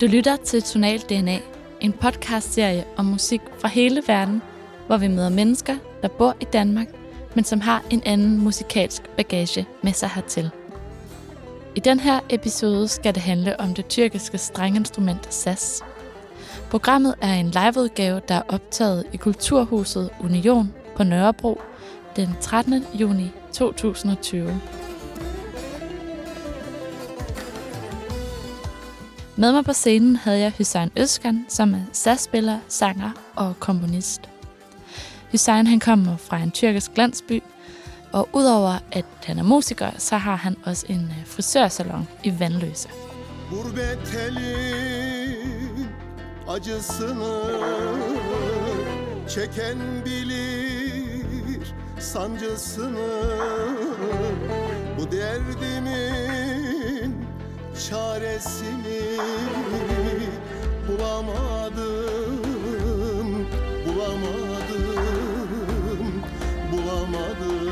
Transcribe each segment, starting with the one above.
Du lytter til Tonal DNA, en podcastserie om musik fra hele verden, hvor vi møder mennesker, der bor i Danmark, men som har en anden musikalsk bagage med sig hertil. I den her episode skal det handle om det tyrkiske strenginstrument saz. Programmet er en liveudgave, der er optaget i Kulturhuset Union på Nørrebro den 13. juni 2020. Med mig på scenen havde jeg Hussein Øskan, som er sasspiller, sanger og komponist. Hussein han kommer fra en tyrkisk landsby, og udover at han er musiker, så har han også en øh, frisørsalon i Vandløse. Acısını çeken bilir sancısını bu derdimi çaresini bulamadım bulamadım bulamadım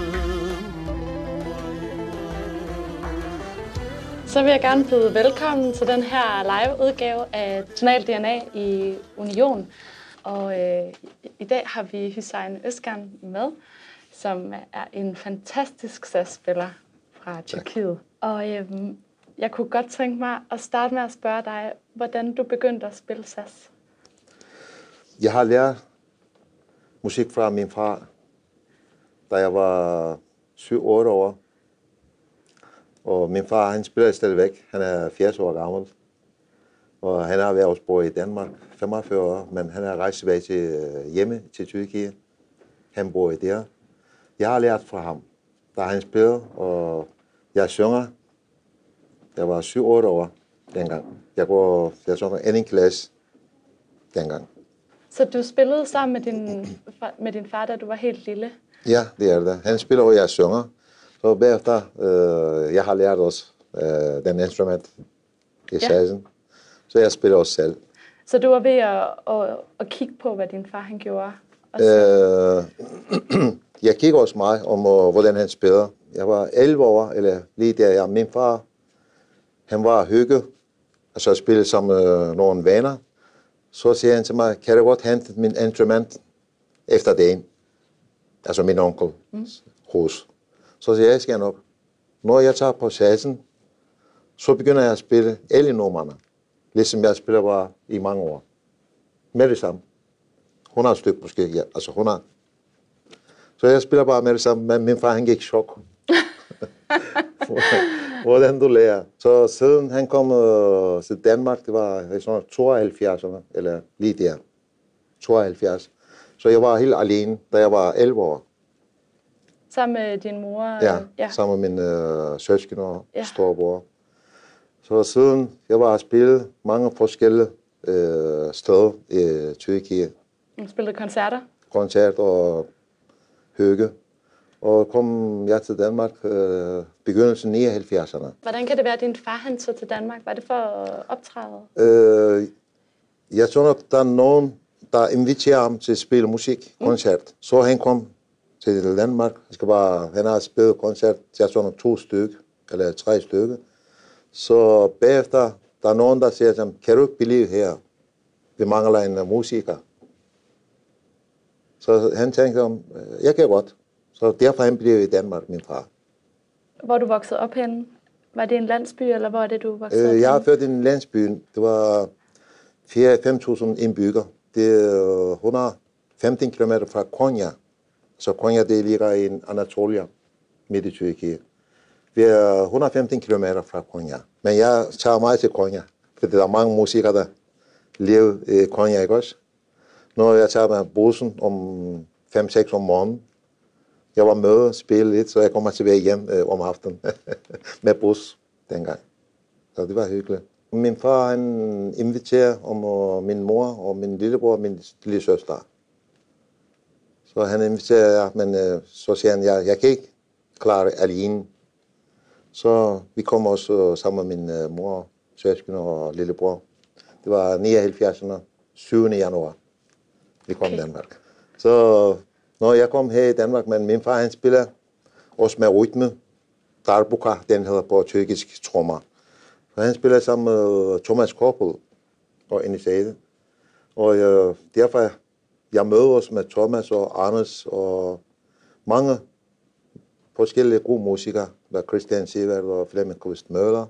Så vil jeg gerne byde velkommen til den her live-udgave af Tonal DNA i Union. Og øh, i dag har vi Hussein Øskan med, som er en fantastisk SAS-spiller fra Tyrkiet. Og øh, jeg kunne godt tænke mig at starte med at spørge dig, hvordan du begyndte at spille SAS. Jeg har lært musik fra min far, da jeg var 7-8 år. Og min far, han spiller stadigvæk. Han er 80 år gammel. Og han har været bor i Danmark 45 år, men han er rejst tilbage til øh, hjemme til Tyrkiet. Han bor i der. Jeg har lært fra ham, da han spiller, og jeg synger. Jeg var 7-8 år dengang. Jeg går, jeg synger anden klasse dengang. Så du spillede sammen med din, med din far, da du var helt lille? Ja, det er det. Han spiller, og jeg synger. Så bagefter, øh, jeg har lært også øh, den instrument i Ja. ja. Så jeg spiller også selv. Så du var ved at, at, at kigge på, hvad din far han gjorde? Så, Øh, jeg kigger også meget om, øh, hvordan han spiller. Jeg var 11 år, eller lige der. Ja, min far, han var hygge, og så spillede som øh, nogle venner. Så siger han til mig, kan du godt hente min instrument efter dagen? Altså min onkel mm. hos. Så siger jeg, jeg skal nok. Når jeg tager på satsen, så begynder jeg at spille alle numrene. Ligesom jeg spiller bare i mange år. Med det samme. 100 stykker måske, ja. Altså 100. Så jeg spiller bare med det samme, men min far han gik i chok. Hvordan du lærer. Så siden han kom øh, til Danmark, det var i sådan 72'erne, eller lige der. 72. Så jeg var helt alene, da jeg var 11 år. sammen med din mor? Ja, øh, ja. sammen med min øh, søsken og Ja. ja. storebror. Så siden jeg var spillet mange forskellige øh, steder i Tyrkiet. Du spillede koncerter? koncert og hygge. Og kom jeg til Danmark øh, begyndelsen i 79'erne. Hvordan kan det være, at din far han tog til Danmark? Var det for at optræde? Øh, jeg tror nok, der er nogen, der inviterer ham til at spille musik, koncert. Så han kom til Danmark. Han, skal bare, han har spillet koncert, jeg tror nok to stykker, eller tre stykker. Så bagefter, der er nogen, der siger til ham, kan du ikke blive her? Vi mangler en musiker. Så han tænkte om, jeg kan godt. Så derfor han blev i Danmark, min far. Hvor du vokset op henne? Var det en landsby, eller hvor er det, du voksede op Øh, jeg har født i en landsby. Det var 4-5.000 indbyggere. Det er øh, 115 km fra Konya. Så Konya det ligger i Anatolia, midt i Tyrkiet. Vi er 115 km fra Konya. Men jeg tager meget til Konya, for der er mange musikere, der lever i Konya, ikke også? Når jeg tager med bussen om 5-6 om morgenen, jeg var med og spille lidt, så jeg kommer tilbage hjem øh, om aftenen med bus dengang. Så det var hyggeligt. Min far han inviterer om og min mor og min lillebror og min lille søster. Så han inviterer, men øh, så siger han, jeg, jeg kan ikke klare alene. Så vi kom også øh, sammen med min øh, mor, søsken og lillebror. Det var 79. 7. januar. Vi kom til Danmark. Så når jeg kom her i Danmark, men min far han spiller også med rytme. Darbuka, den hedder på tyrkisk trommer. Så han spiller sammen med øh, Thomas Koppel. og Anisade. Og øh, derfor jeg mødes med Thomas og Anders og mange forskellige gode musikere, der Christian Sivert og Flemming Kvist Møller.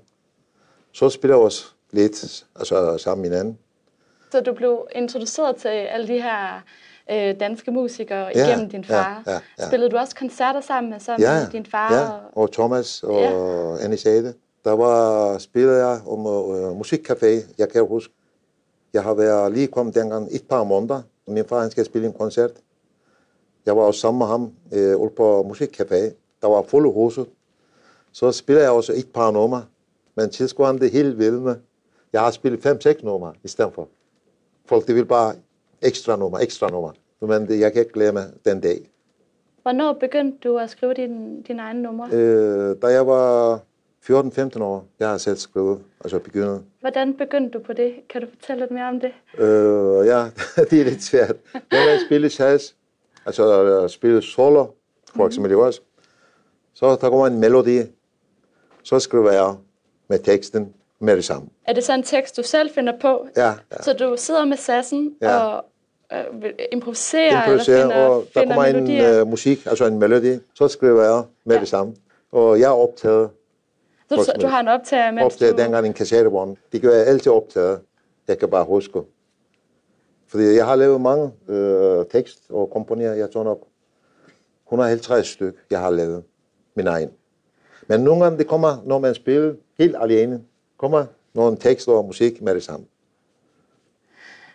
Så spiller vi også lidt altså, sammen med hinanden. Så du blev introduceret til alle de her øh, danske musikere Ja, igennem din ja, far. ja, ja. Spillede du også koncerter sammen med, sammen Ja, med din far? ja, og- og Thomas og Ja. ja. Anisade. Der var spillet jeg om uh, musikcafé. Jeg kan huske, jeg har været lige kommet dengang et par måneder. Min far han skal spille en koncert. Jeg var også sammen med ham uh, ude på musikcafé. Der var fulde huset. Så spiller jeg også et par numre. Men tilskuerne det helt vilde med. Jeg har spillet fem-seks numre i stedet for. Folk de vil bare ekstra nummer, ekstra nummer. Men det, jeg kan ikke glemme den dag. Hvornår begyndte du at skrive din, dine egne numre? Øh, da jeg var 14-15 år, jeg har selv skrevet, altså begyndt. Hvordan begyndte du på det? Kan du fortælle lidt mere om det? Øh, ja, det er lidt svært. Når man spiller jazz, altså øh, spiller solo, for eksempel mm. også, så der kommer en melodi, så skriver jeg med teksten med det samme. Er det så en tekst, du selv finder på? Ja, ja. Så du sidder med sassen Ja. og øh, improviserer, Improviserer, eller finder, og der finder kommer en øh, musik, altså en melodi, så skriver jeg med Ja. det samme. Og jeg er optaget, så du, du har en optager, mens optaget du... dengang en kassettebånd. Det gør jeg altid optaget. Jeg kan bare huske. Fordi jeg har lavet mange øh, tekst og komponeret. Jeg tror nok 150 stykker, jeg har lavet. Min egen. Men nogle gange det kommer, når man spiller helt alene, kommer nogle tekster og musik med det samme.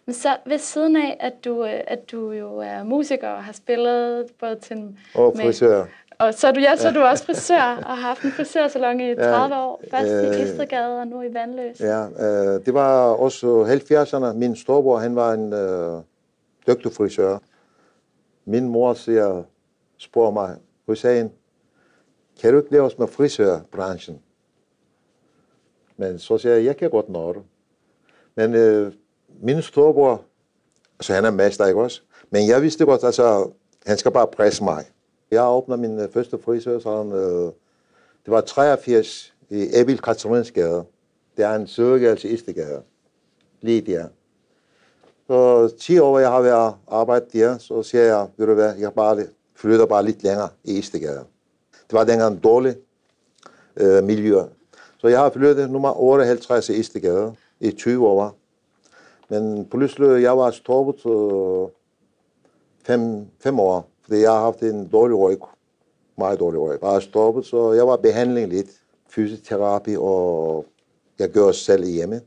Men så ved siden af, at du, øh, at du jo er musiker og har spillet både til... Og med- frisør. Og så er du, ja, så er du også frisør og har haft en frisørsalon i 30 år. Først i øh, Istedgade og nu i Vandløs. Ja, øh, det var også 70'erne. Min storbror, han var en øh, dygtig frisør. Min mor siger, spørger mig, Hussein, kan du ikke lave os med frisørbranchen? Men så siger jeg, jeg kan godt nå det. Men øh, min storebror, altså han er mester, ikke også? Men jeg vidste godt, altså, han skal bare presse mig. Jeg åbner min øh, første frisørsalon, øh, det var 83 i Ebil Katrinsgade. Det er en søgegade i Istegade. Lige der. Så 10 år, jeg har været arbejdet der, så siger jeg, ved du hvad, jeg bare flytter bare lidt længere i Istegade. Det var dengang dårligt øh, miljø. Så jeg har flyttet nummer 58 i Istegade i 20 år. Men pludselig, jeg var stoppet øh, fem, fem år, fordi jeg har haft en dårlig ryg. Meget dårlig ryg. Jeg var stoppet, så jeg var behandling lidt. Fysioterapi, og jeg gør selv hjemme.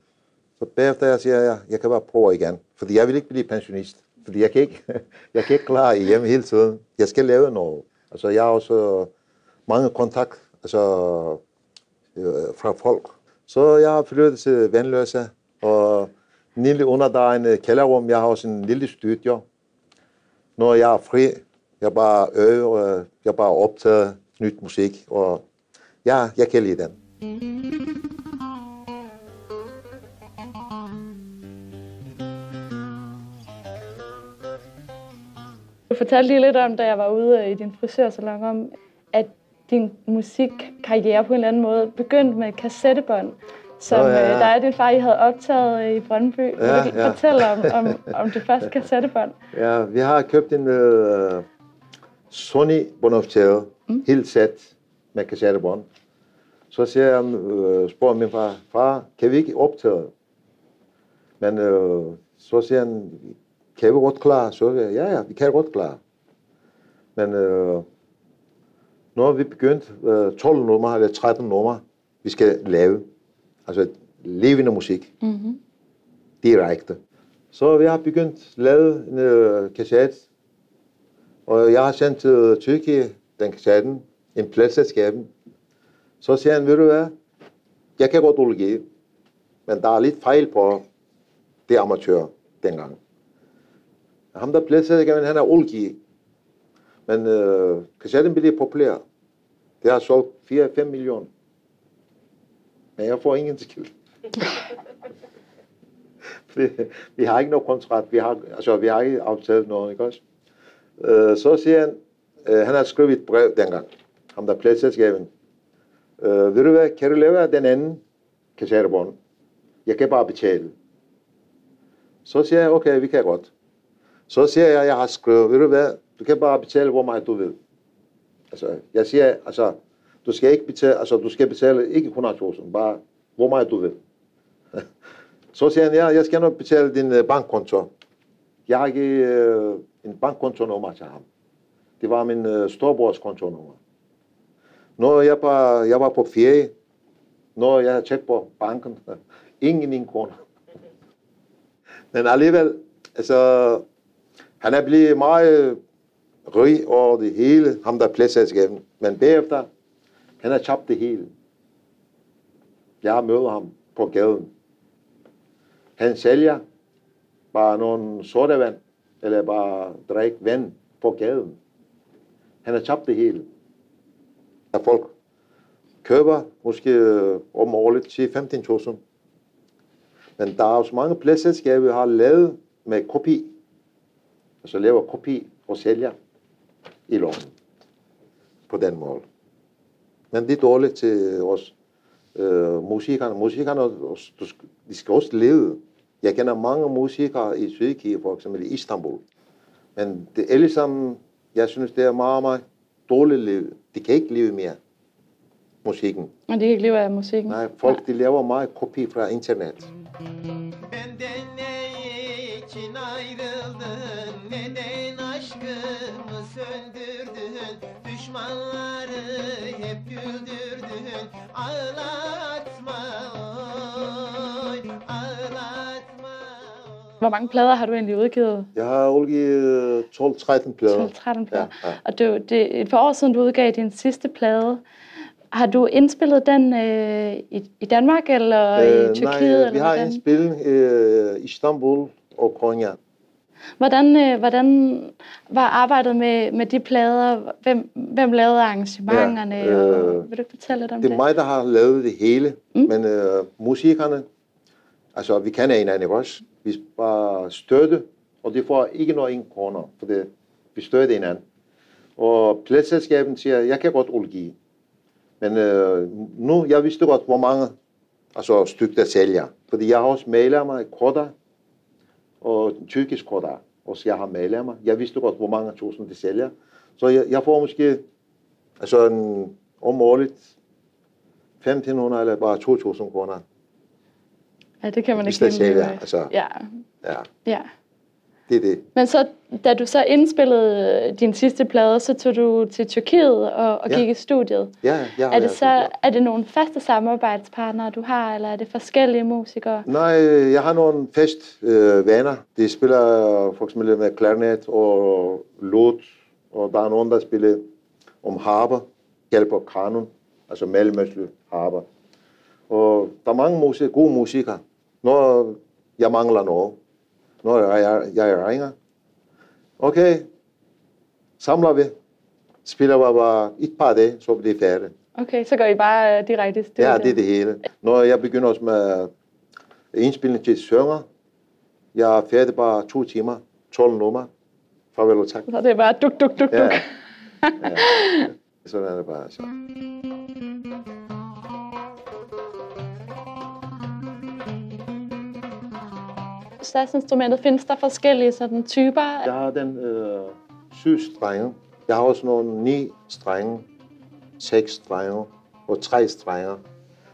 Så bagefter jeg siger jeg, jeg kan bare prøve igen. Fordi jeg vil ikke blive pensionist. Fordi jeg kan ikke, jeg kan ikke klare hjemme hele tiden. Jeg skal lave noget. Altså, jeg har også mange kontakt altså, Øh, fra folk. Så jeg har flyttet til Vandløse, og Nille under der er en kælderrum. Jeg har også en lille studio. Når jeg er fri, jeg bare øver, jeg bare optager nyt musik, og ja, jeg kan lide den. Du fortalte lige lidt om, da jeg var ude i din frisørsalon, om din musikkarriere på en eller anden måde begyndte med kassettebånd, som oh, ja, ja, ja. der er din far, I havde optaget i Brøndby. Vil Ja, du ja. fortælle om, om, om det første kassettebånd? Ja, vi har købt en uh, Sony båndoptager, mm. helt sæt med kassettebånd. Så siger jeg, uh, spørger min far, far, kan vi ikke optage? Men uh, så siger han, kan vi godt klare? Så siger jeg, ja, ja, vi kan godt klare. Men uh, nu har vi begyndt uh, 12 numre eller 13 numre, vi skal lave. Altså levende musik Mm-hmm. direkte. Så vi har begyndt at lave en øh, kassette, og jeg har sendt til Tyrkiet den kassetten, en pladselskaben. Så siger han, ved du hvad, jeg kan godt udgive, men der er lidt fejl på det amatør dengang. Ham der pladselskaben, han er udgivet, men øh, kassetten bliver populær. Det har solgt 4-5 millioner. Men jeg får ingen skid. vi, vi har ikke noget kontrakt, vi har, altså, vi har ikke aftalt noget, ikke også? Øh, så siger han, øh, han har skrevet et brev dengang, ham der pladselskaben. Øh, ved du hvad, kan du lave den anden kassettebånd? Jeg kan bare betale. Så siger jeg, okay, vi kan godt. Så siger jeg, jeg har skrevet, ved du hvad, du kan bare betale, hvor meget du vil. Altså, jeg siger, altså, du skal ikke betale, altså, du skal betale ikke 100.000, bare hvor meget du vil. Så siger han, ja, jeg skal nok betale din øh, bankkonto. Jeg har ikke øh, en bankkontonummer til ham. Det var min øh, storbrors kontonummer. Når jeg, var, jeg var på ferie, når jeg tjekket på banken, ingen en kroner. Men alligevel, altså, han er blevet meget rig over det hele, ham der er pladselskabet. Men bagefter, han har tabt det hele. Jeg har mødt ham på gaden. Han sælger bare nogle sodavand, eller bare drik vand på gaden. Han har tabt det hele. At folk køber måske øh, om året til 15.000. Men der er også mange pladselskaber, der har lavet med kopi. Altså laver kopi og sælger i loven. På den måde. Men det er dårligt til os øh, musikerne. Musikerne, de skal også leve. Jeg kender mange musikere i Sydkige, for eksempel i Istanbul. Men det er alle sammen, jeg synes, det er meget, meget dårligt liv. De kan ikke leve mere musikken. Og de kan ikke leve af musikken? Nej, folk de laver meget kopi fra internet. Benden ne için ayrıldın Düşmanları hep güldürdün Ağlatma oy Ağlatma oy Hvor mange plader har du egentlig udgivet? Jeg har udgivet 12-13 plader. 12-13 plader. Ja, ja. Og det, er jo- det er et par år siden, du udgav din sidste plade. Har du indspillet den øh, i, i Danmark eller øh, i Tyrkiet? nej, eller vi har en spil i Istanbul og Konya. Hvordan, øh, hvordan var arbejdet med, med de plader? Hvem, hvem lavede arrangementerne? Ja, øh, og, vil du fortælle lidt om Det det? er mig, der har lavet det hele, mm. men øh, musikerne, altså vi kender hinanden, ikke også? Vi bare støtte, og de får ikke noget en kroner, for det, vi støtter hinanden. Og pladselskaben siger, jeg kan godt udgive. Men øh, nu, jeg vidste godt, hvor mange altså, stykker der sælger. Fordi jeg har også malet mig korter, og tyrkisk korter, og så jeg har mig. Jeg vidste godt, hvor mange tusind de sælger. Så jeg, jeg får måske altså en, om årligt 1500 eller bare 2000 kroner. Ja, det kan man Hvis ikke det helt sælger, altså. Ja, Ja, ja. Det er det. Men så, da du så indspillede øh, din sidste plade, så tog du til Tyrkiet og, og Ja. gik i studiet. Ja, jeg har Er det så er det nogle faste samarbejdspartnere, du har, eller er det forskellige musikere? Nej, jeg har nogle fest øh, venner. De spiller for eksempel med klarinet og låt, og der er nogen, der spiller om harper, hjælper kanon, altså mellemøstlig harper. Og der er mange musik, gode musikere. Når jeg mangler noget, når jeg, jeg ringer, okay, samler vi, spiller vi bare et par dage, så bliver det færdigt. Okay, så går I bare øh, direkte studiet? Ja, det er det hele. Når jeg begynder også med indspilning til synger, jeg er færdig bare to timer, 12 nummer. Farvel og tak. Så det er bare duk, duk, duk, Ja. duk. ja. Sådan er det bare. Så. Satsinstrumentet, findes der forskellige sådan, typer? Jeg har den øh, syv strenge. Jeg har også nogle ni strenge, seks strenge og tre strenger.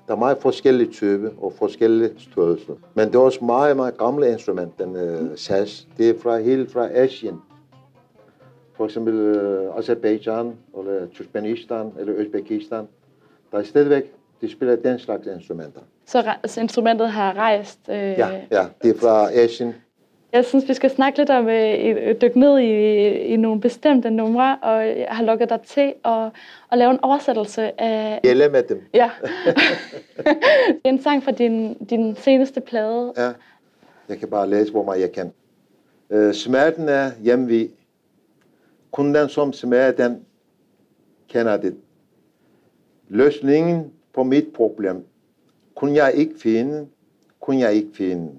Der er meget forskellige typer og forskellige størrelser. Men det er også meget, meget gamle instrument, den øh, saz. Det er fra helt fra Asien. For eksempel øh, Azerbaijan, eller Turkmenistan, eller Uzbekistan. Der er stadigvæk, de spiller den slags instrumenter. Så, re- så instrumentet har rejst. Øh, Ja, ja, det er fra Asien. Jeg synes, vi skal snakke lidt om øh, et- dykke ned i, i nogle bestemte numre, og jeg har lukket dig til at, at lave en oversættelse af... Gælder med dem. Ja. det er en sang fra din, din seneste plade. Ja, jeg kan bare læse, hvor meget jeg kan. Øh, smerten er hjemve. Kun den, som smager den, kender det. Løsningen på mit problem, kunne jeg ikke finde, kunne jeg ikke finde.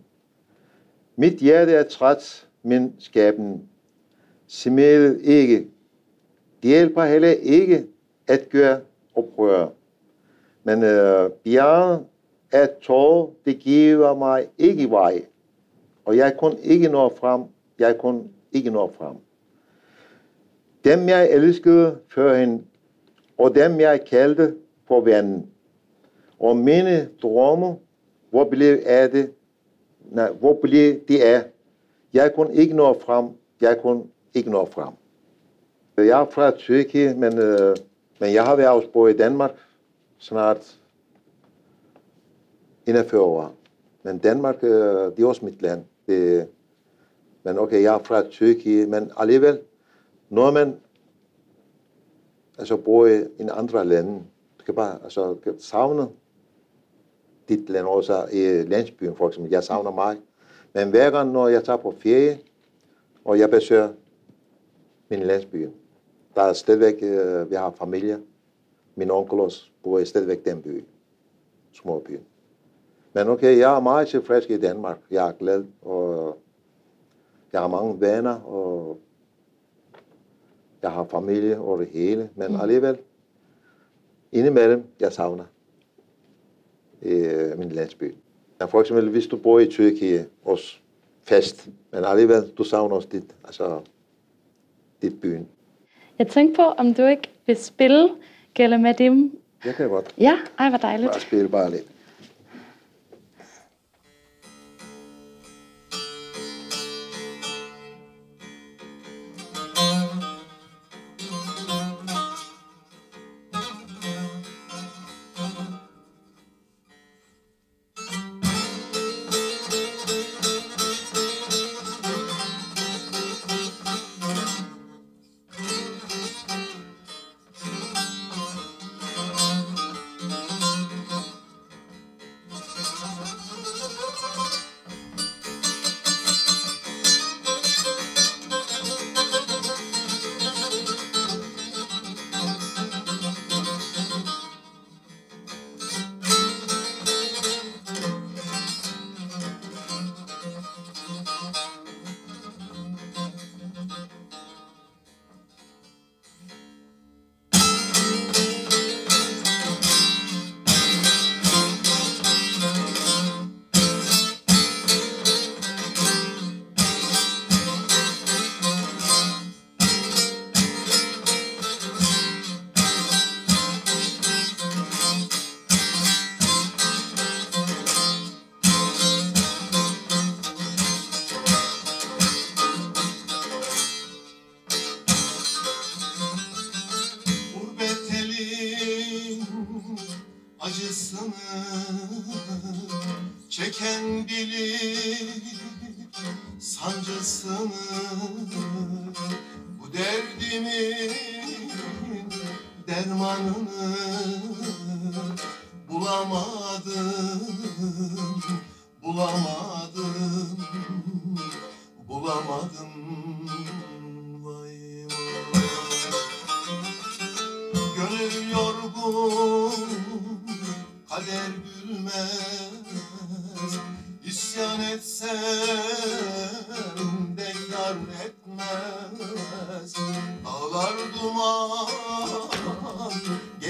Mit hjerte er træt, men skæbne. Smil ikke. Det hjælper heller ikke at gøre oprør. Men øh, bjerget af tårer, det giver mig ikke vej. Og jeg kunne ikke nå frem. Jeg kunne ikke nå frem. Dem jeg elskede førhen, og dem jeg kaldte for ven. Og mine drømme, hvor blev er det? Nej, hvor blev det af? Jeg kunne ikke nå frem. Jeg kunne ikke nå frem. Jeg er fra Tyrkiet, men, øh, men jeg har været også i Danmark snart 41 år. Men Danmark, øh, det er også mit land. Det, men okay, jeg er fra Tyrkiet, men alligevel, når man altså bor i en andre lande, du kan bare altså, savne dit land, også i landsbyen for eksempel. Jeg savner mig. Men hver gang, når jeg tager på ferie, og jeg besøger min landsby, der er stadigvæk, øh, vi har familie. Min onkel også bor i stadigvæk den by, småbyen. Men okay, jeg er meget tilfreds i Danmark. Jeg er glad, og jeg har mange venner, og jeg har familie og det hele. Men mm. alligevel, indimellem, jeg savner øh, min landsby. Ja, for eksempel, hvis du bor i Tyrkiet, også fast, men alligevel, du savner også dit, altså, dit byen. Jeg tænkte på, om du ikke vil spille Gælder med dem. Jeg kan godt. Ja, ej, hvor dejligt. Bare spille bare lidt.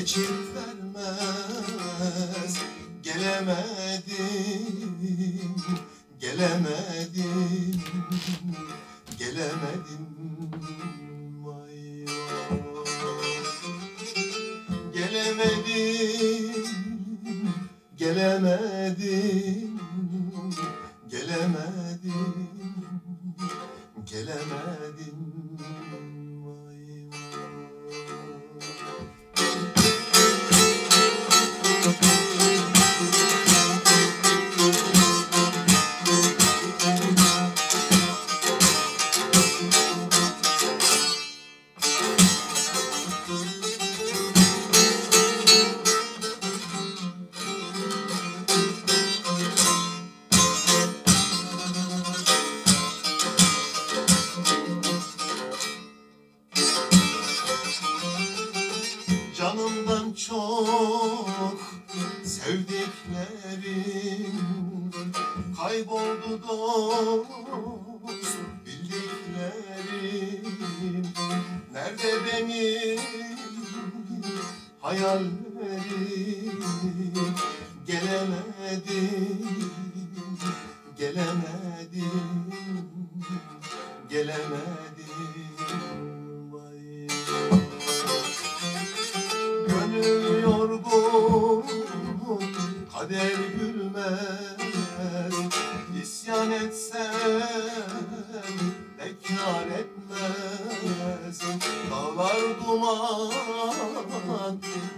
Geçip vermez. Gelemedim, gelemedim, gelemedim Kayboldu dost bildiklerim. Nerede benim hayallerim? Gelemedim, gelemedim, gelemedim. Vay. Gönül yorgun, kader gülmez etsem de kar etmez. Dağlar duman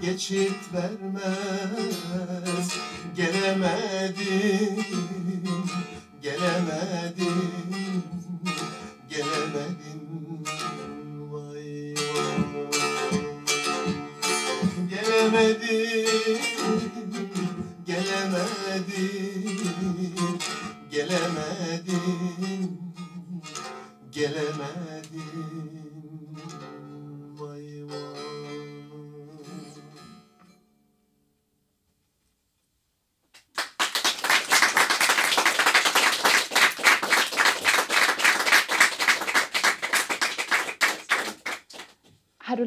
geçit vermez. Gelemedim, gelemedim, gelemedim. Vay, Gelemedim. Gelemedim, gelemedim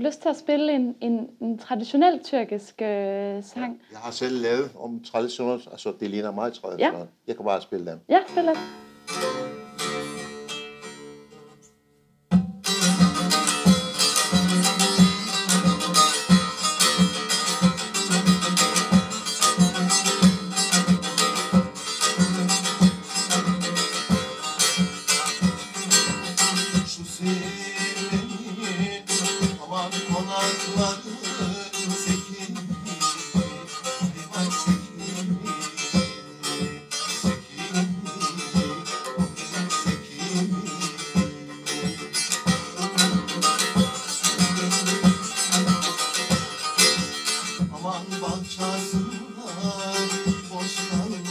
lyst til at spille en, en, en traditionel tyrkisk øh, sang? Jeg har selv lavet om traditionel, altså det ligner meget traditionelt. Ja. Jeg kan bare spille den. Ja, spil den. bahçasında boş kalmış.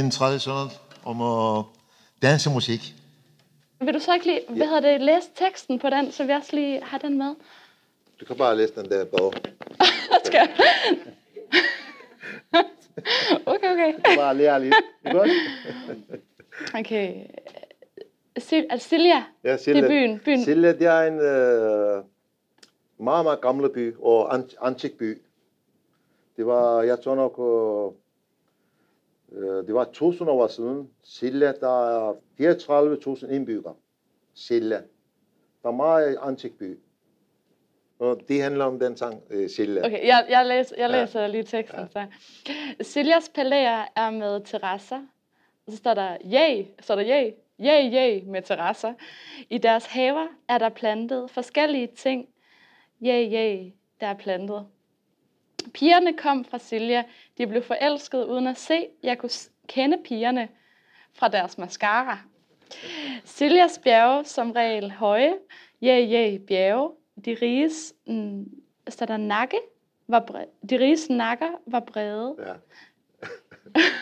en tradition om at danse musik. Vil du så ikke lige, hvad hedder det, læse teksten på den, så vi også lige har den med? Du kan bare læse den der bog. Skal okay, okay. Du kan bare lære lidt. okay. Sil altså Silja, ja, Silja, det er byen. byen. Silja, det er en øh, meget, meget gammel by, og antik by. Det var, jeg tror nok, øh, det var 1000 år siden. Sille, der er 34.000 indbyggere. Sille. Der er meget antik by. Og det handler om den sang, øh, Sille. Okay, jeg, jeg, læser, jeg Ja. læser lige teksten. Så. Siljas palæer er med terrasser. Og så står der, yay, så er der yay, yay, yay med terrasser. I deres haver er der plantet forskellige ting. Yay, yay, der er plantet. Pigerne kom fra Silja. De blev forelsket uden at se. Jeg kunne kende pigerne fra deres mascara. Siljas bjerge som regel høje. Ja, ja, bjerge. De riges, mm, står der nakke, var bre- de riges nakker var brede. Ja.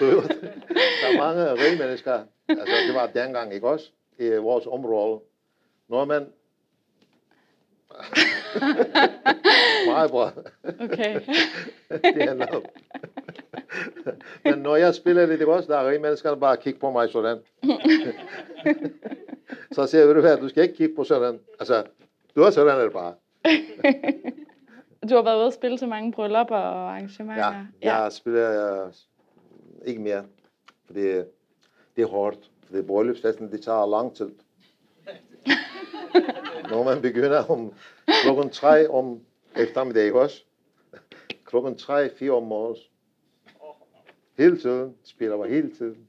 Der er mange rige mennesker. Altså, det var dengang, ikke også? I vores område. Når man... Meget bra. Okay. det handler om. Men når jeg spiller det, ikke også? Der er rige mennesker, der bare kigger på mig sådan. Så siger jeg, ved du hvad, du skal ikke kigge på sådan. Altså, du er sådan, er det bare. Du har været ude at spille til mange bryllupper og arrangementer. Ja, jeg spiller uh, ikke mere, fordi det er hårdt. Fordi bryllupsfesten, det tager lang tid. Når man begynder om klokken 3 om eftermiddag, ikke også? Klokken 3, 4 om morgen. Hele tiden, spiller mig hele tiden.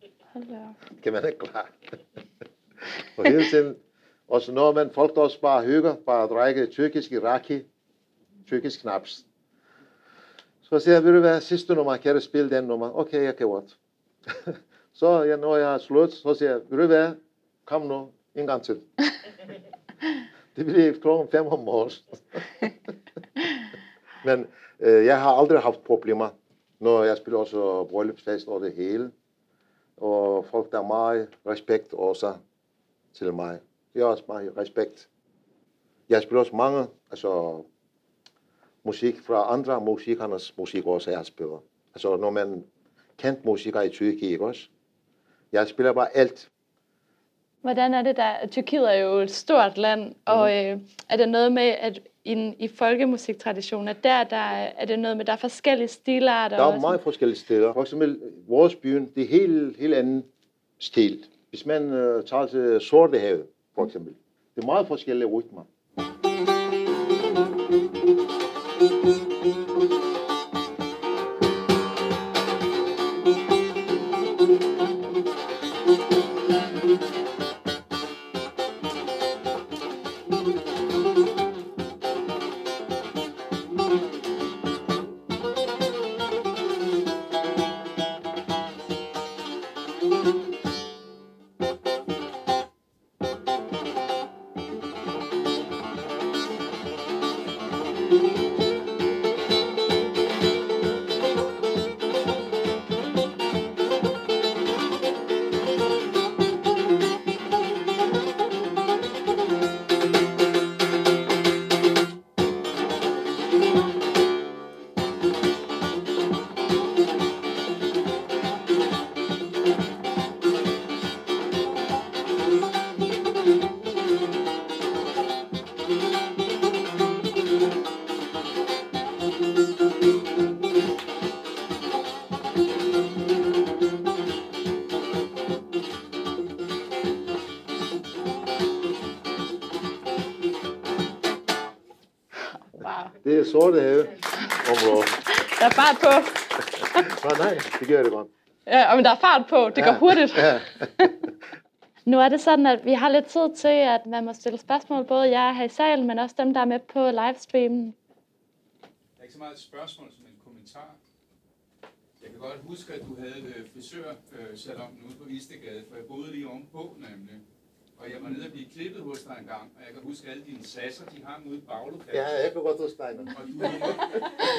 Kan man ikke klare. og hele tiden, og så når man folk også bare hygger, bare drikker tyrkisk raki, tyrkisk knaps. Så siger jeg, vil du være sidste nummer, kan du spille den nummer? Okay, jeg kan godt. så ja, når jeg har slut, så siger jeg, vil du være, kom nu, en gang til. det bliver klokken 5 om morgenen. Men øh, jeg har aldrig haft problemer, når jeg spiller også bryllupsfest og det hele. Og folk, der er meget respekt også til mig. Det er også meget respekt. Jeg spiller også mange altså, musik fra andre musikernes musik også, jeg spiller. Altså, når man kendt musikere i Tyrkiet, ikke også? Jeg spiller bare alt. Hvordan er det der? Tyrkiet er jo et stort land, og øh, er det noget med, at i, i folkemusiktraditionen, at der, der er det noget med, der er forskellige stilarter? Der er og meget forskellige steder. For eksempel vores byen, det er helt, helt anden stil. Hvis man uh, tager til Sortehavet, for eksempel. Det er meget forskellige rytmer. Sortehavet område. Der er fart på. Nå, nej, det gør det godt. Ja, men der er fart på. Det går hurtigt. Ja. Nu er det sådan, at vi har lidt tid til, at man må stille spørgsmål, både jer her i salen, men også dem, der er med på livestreamen. Det er ikke så meget et spørgsmål som en kommentar. Jeg kan godt huske, at du havde et frisørsalon ude på Istegade, for jeg boede lige ovenpå nemlig. Og jeg var nede og blive klippet hos dig en gang, og jeg kan huske alle dine sasser, de hang ude i baglokalet. ja, jeg kan godt huske dig. Og du lod, mig,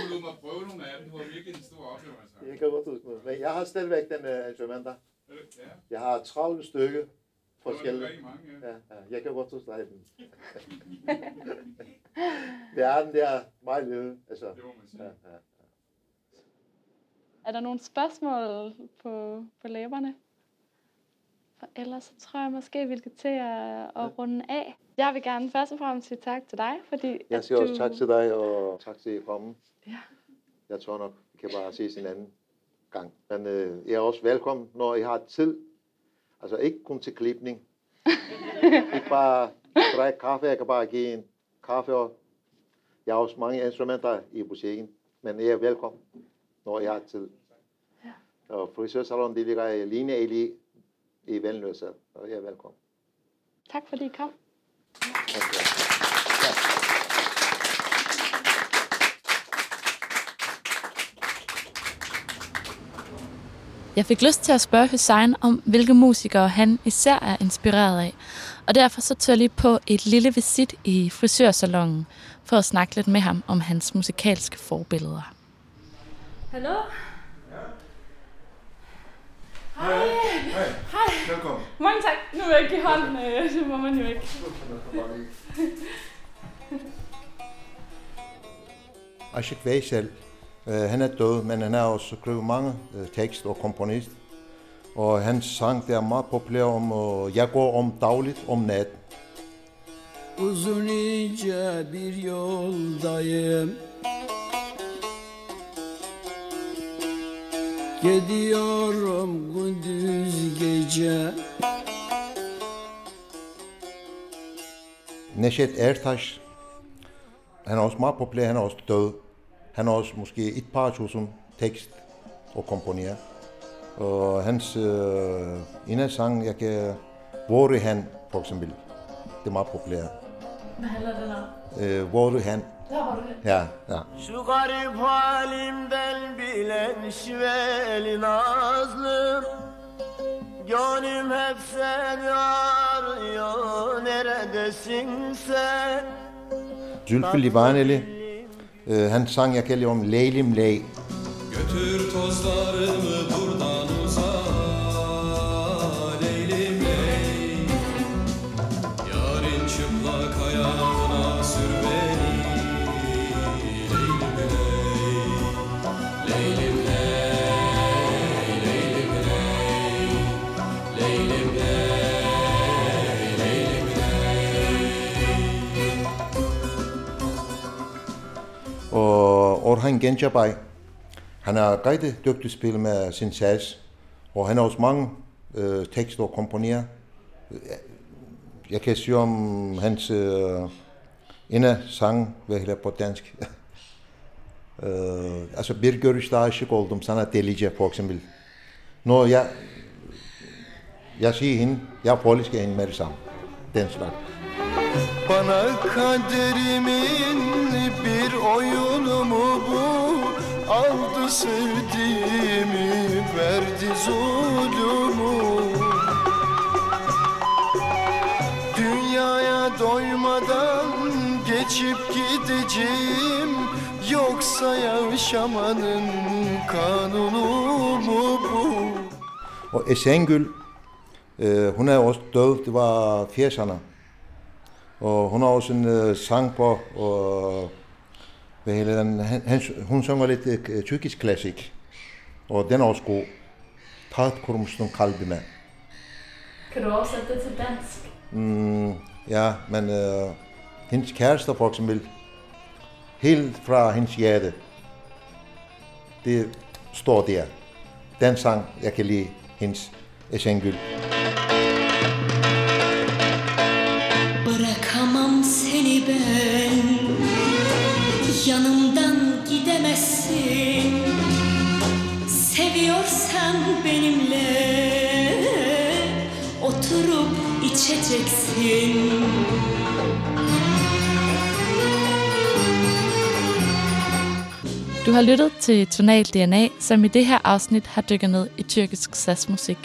du lod mig prøve nogle af dem. Det var virkelig en stor oplevelse. Jeg kan godt huske det. Men jeg har stadigvæk den uh, instrumenter. Øh, Ja, Jeg har 30 stykker det var forskellige. rigtig mange, ja. Ja, ja, jeg kan godt huske dig. det er den der meget lille. Altså, Det må man sige. ja, ja. Er der nogle spørgsmål på, på læberne? For ellers så tror jeg måske, vi skal til at, at ja. runde af. Jeg vil gerne først og fremmest sige tak til dig, fordi Jeg siger at også du... tak til dig, og tak til at komme. Ja. Jeg tror nok, vi kan bare ses en anden gang. Men øh, I er også velkommen, når I har tid. Altså ikke kun til klipning. ikke bare drikke kaffe, jeg kan bare give en kaffe. Og jeg har også mange instrumenter i musikken, men I er velkommen, når I har tid. Ja. Og frisørsalon, det ligger i Line Eli i Vendløse, og I er velkommen. Tak fordi I kom. Tak. Jeg fik lyst til at spørge Hussein om, hvilke musikere han især er inspireret af. Og derfor så tog jeg lige på et lille visit i frisørsalongen for at snakke lidt med ham om hans musikalske forbilleder. Hallo? Hej. Hej. Velkommen. Mange tak. Nu vil jeg ikke give hånden. øh, Det må man jo ikke. Ashik Veysel, øh, han er død, men han har også skrevet mange øh, tekst og komponist. Og hans sang der er meget populær om, øh, jeg går om dagligt om natten. Uzun ince bir yoldayım Gidiyorum gündüz gece Neşet Ertaş, han er også meget populær, han er også død. Han har også måske et par tusind tekst og komponere. Og hans øh, en af sangen, jeg kan... Hvor han, for eksempel. Det er meget populært. Hvad handler den om? Øh, hvor han? Ja, ja. Şu garip halimden bilen şiveli nazlım Gönlüm hep seni arıyor Neredesin sen Zülfü Livaneli, øh, han sang, jeg kan om Leylim Ley. Götür tozlarımı buradan Og Orhan Gencebay, han er rigtig dygtig spil med sin sals, og han har også mange øh, tekster og komponerer. Øh, jeg kan sige om hans øh, ene sang, hvad hedder på dansk. øh, altså bir görüşte aşık oldum sana delice for eksempel. Når jeg, jeg siger hende, jeg forelsker hende med det samme. Den slags. Bana kaderimin bir oyunu mu bu Aldı sevdiğimi verdi zulümü Dünyaya doymadan geçip gideceğim Yoksa yaşamanın kanunu mu bu Og Esengül, øh, hun er også død, det var 80'erne. Og hun har også en øh, sang på, og hvad hedder den, han, han, hun synger lidt øh, tyrkisk klassik. Og den er også god. Taht kurmuştun kalbime. Kan du oversætte det til dansk? Mm, ja, men øh, hendes kæreste for eksempel, helt fra hendes hjerte, det står der. Den sang, jeg kan lide, hendes Esengül. Bırakamam Yanımdan gidemezsin Seviyorsan benimle Oturup içeceksin Du har lyttet til Tonal DNA, som i det her afsnit har dykket ned i tyrkisk sassmusik.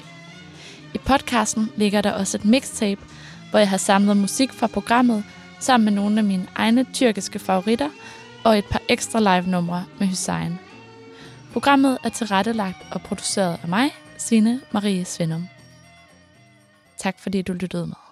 I podcasten ligger der også et mixtape, hvor jeg har samlet musik fra programmet sammen med nogle af mine egne tyrkiske favoritter og et par ekstra live-numre med Hussein. Programmet er tilrettelagt og produceret af mig, Sine Marie Svendum. Tak fordi du lyttede med.